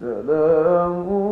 سلام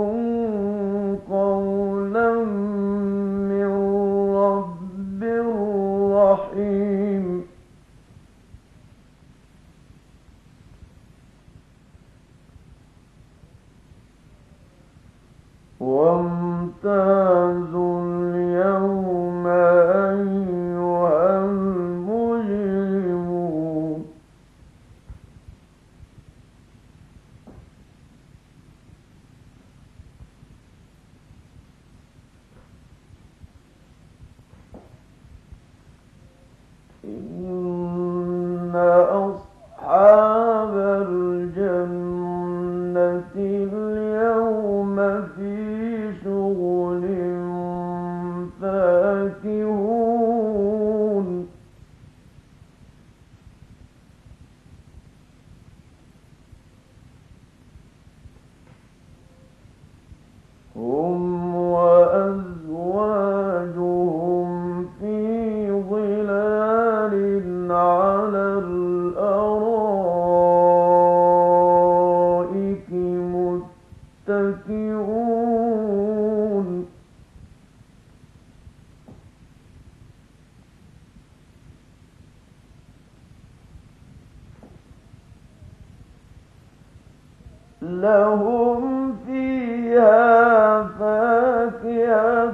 إن لهم فيها فاكهة.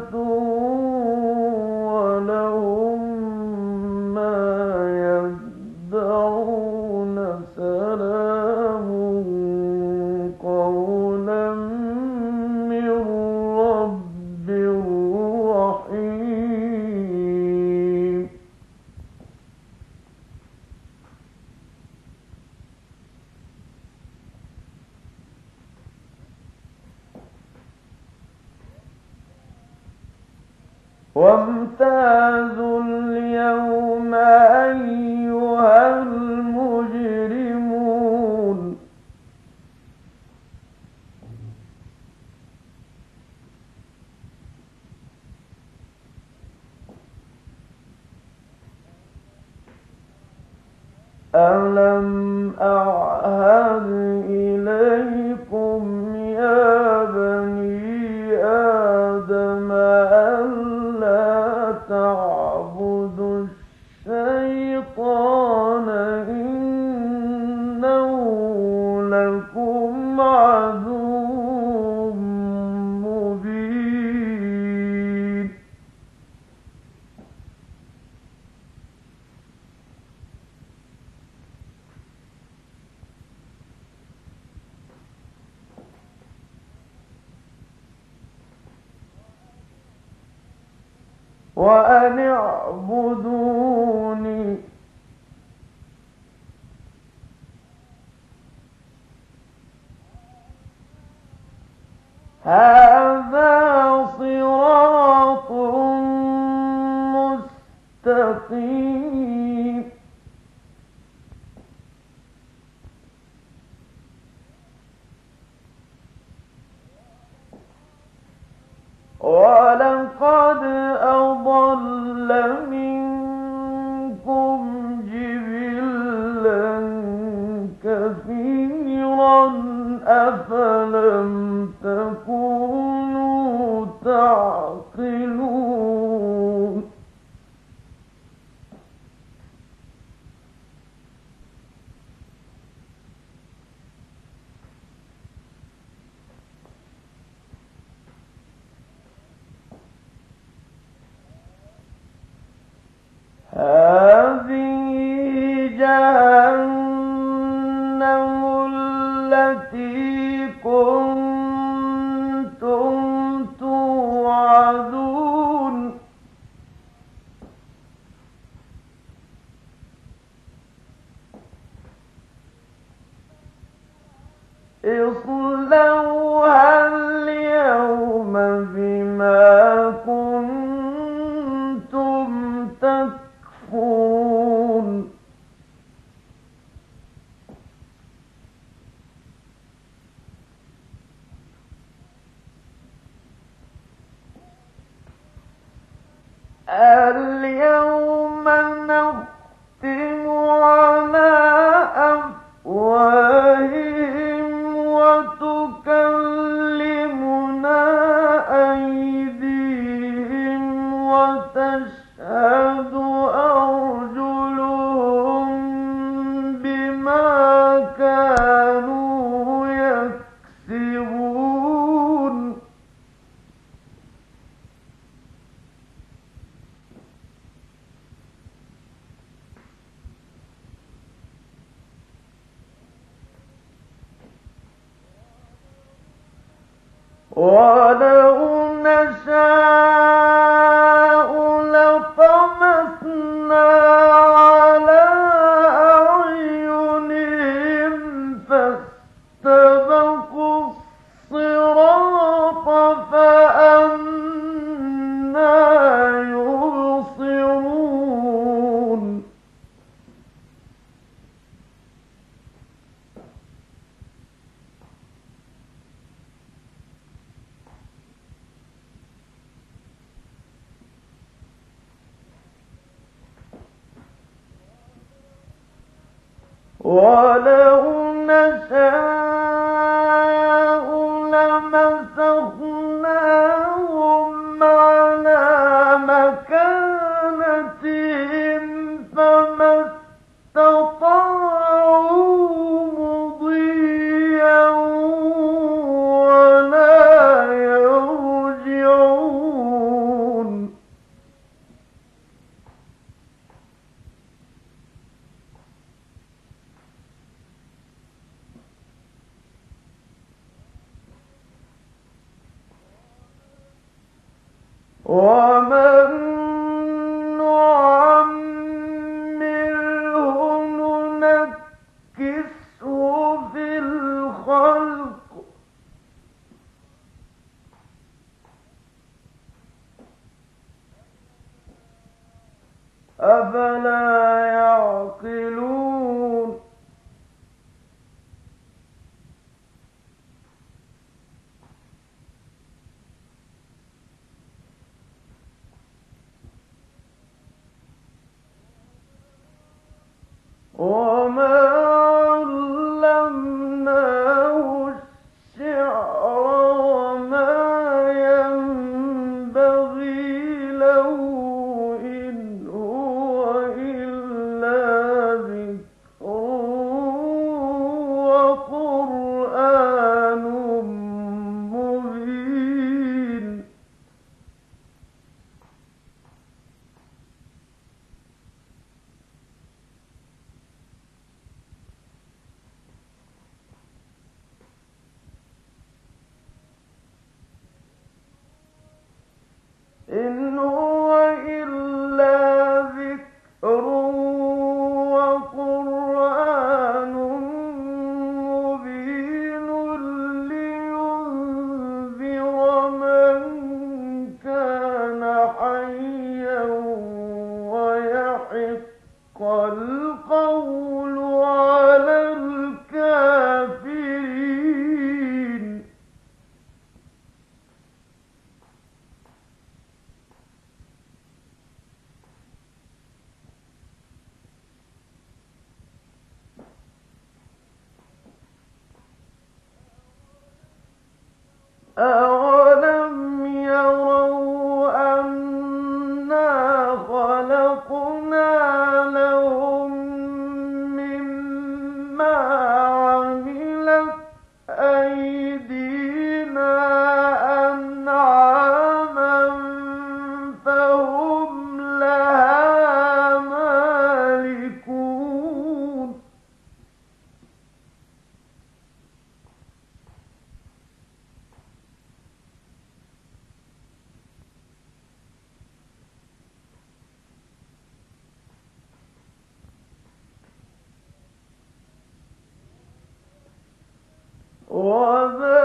ألم أعهد إليكم يا بني آدم ألا تعبدوا وأن اعبدوني. هذا اليوم ولو لمسخناهم أفلا يعقلون أو وَذَلَّلْنَاهَا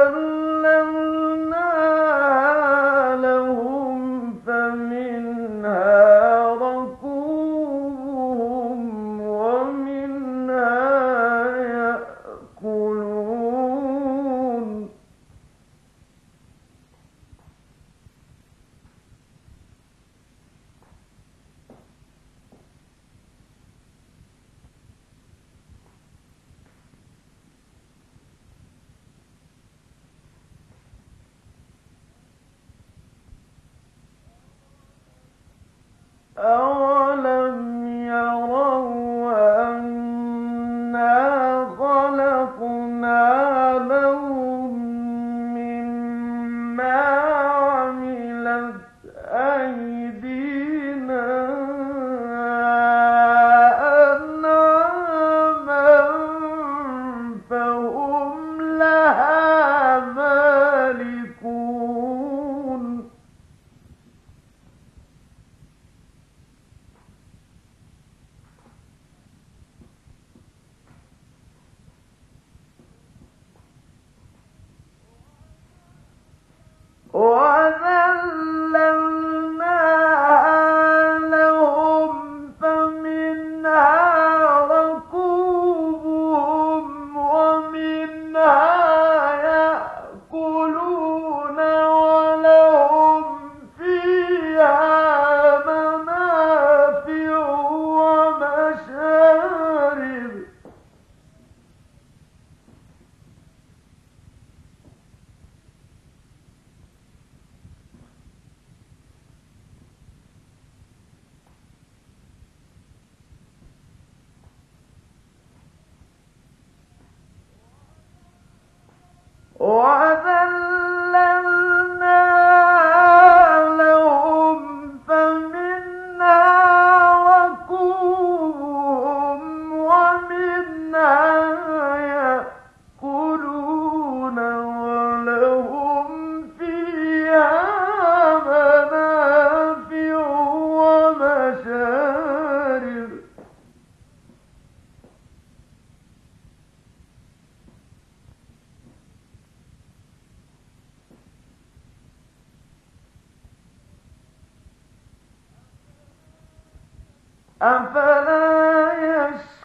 أَفَلَا يَشْكُرُونَ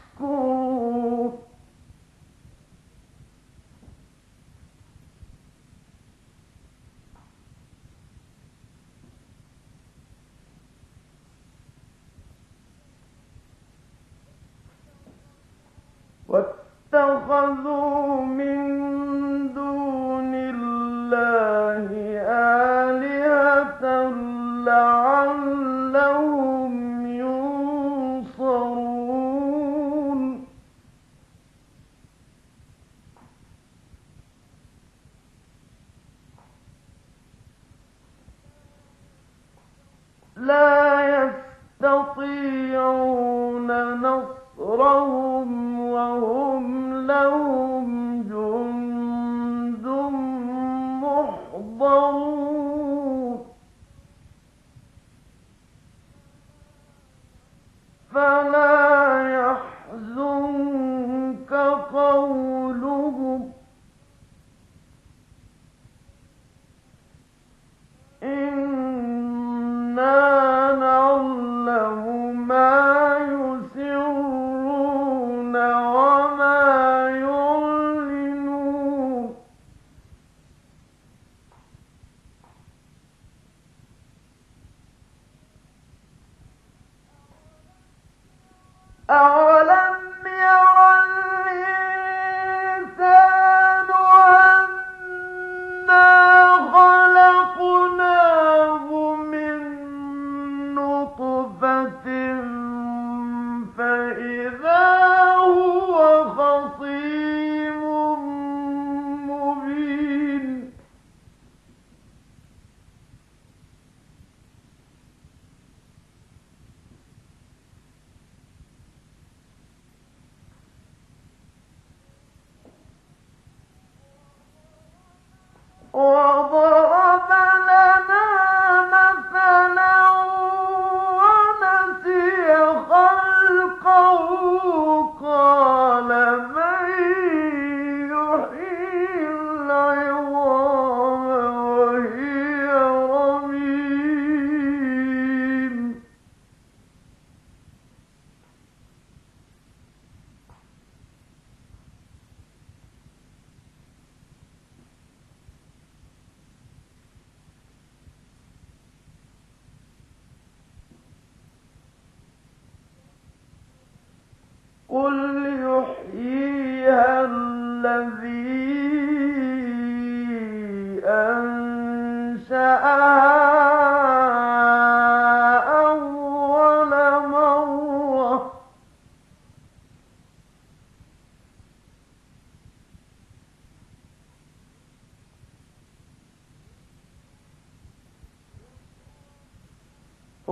نَصْرَهُمْ أعوذ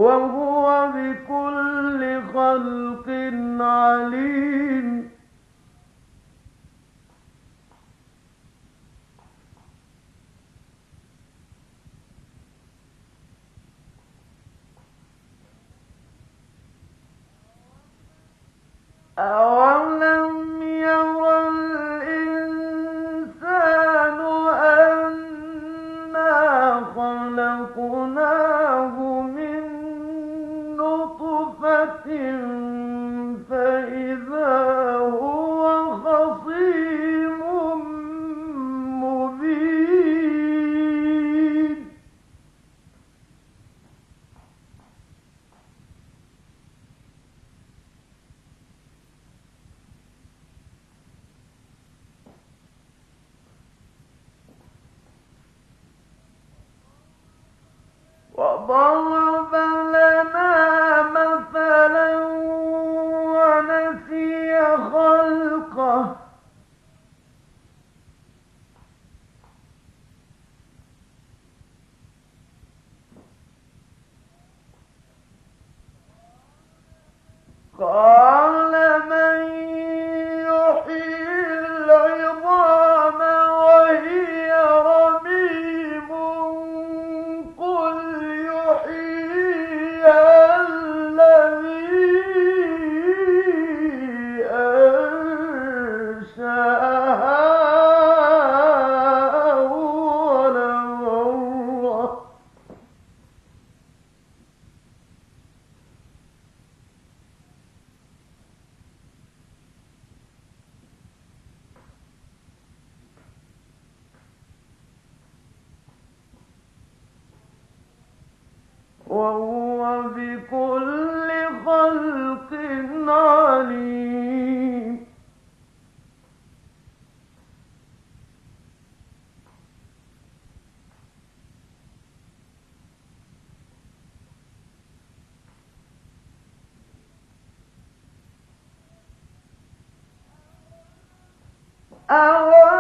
ou é I want.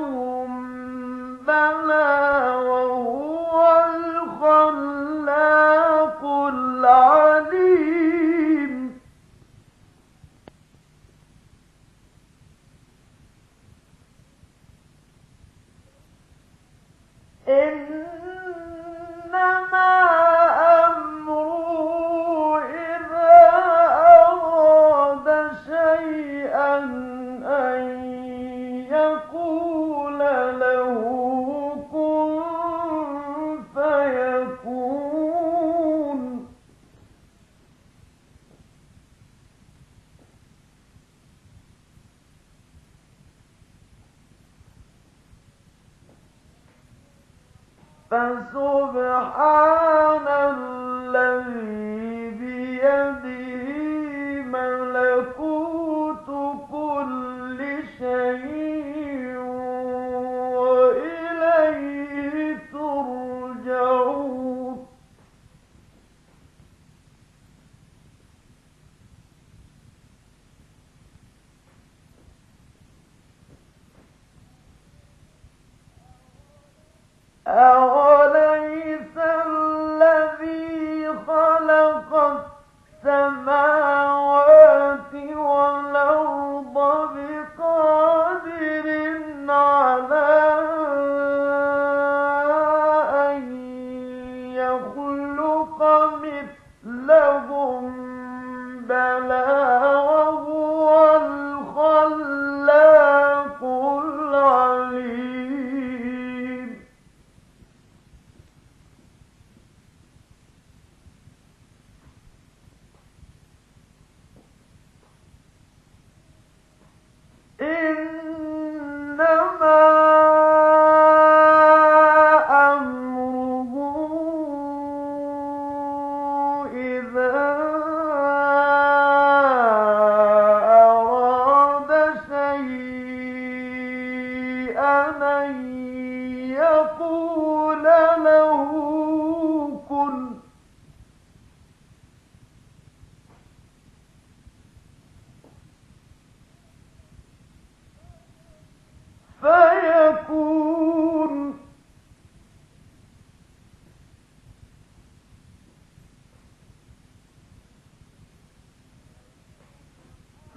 مثلهم فسبحان الذي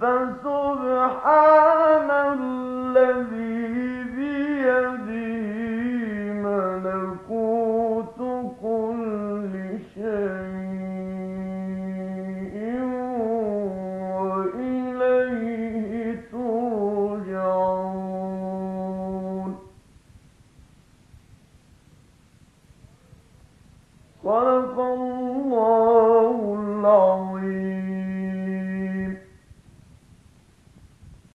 فسبحان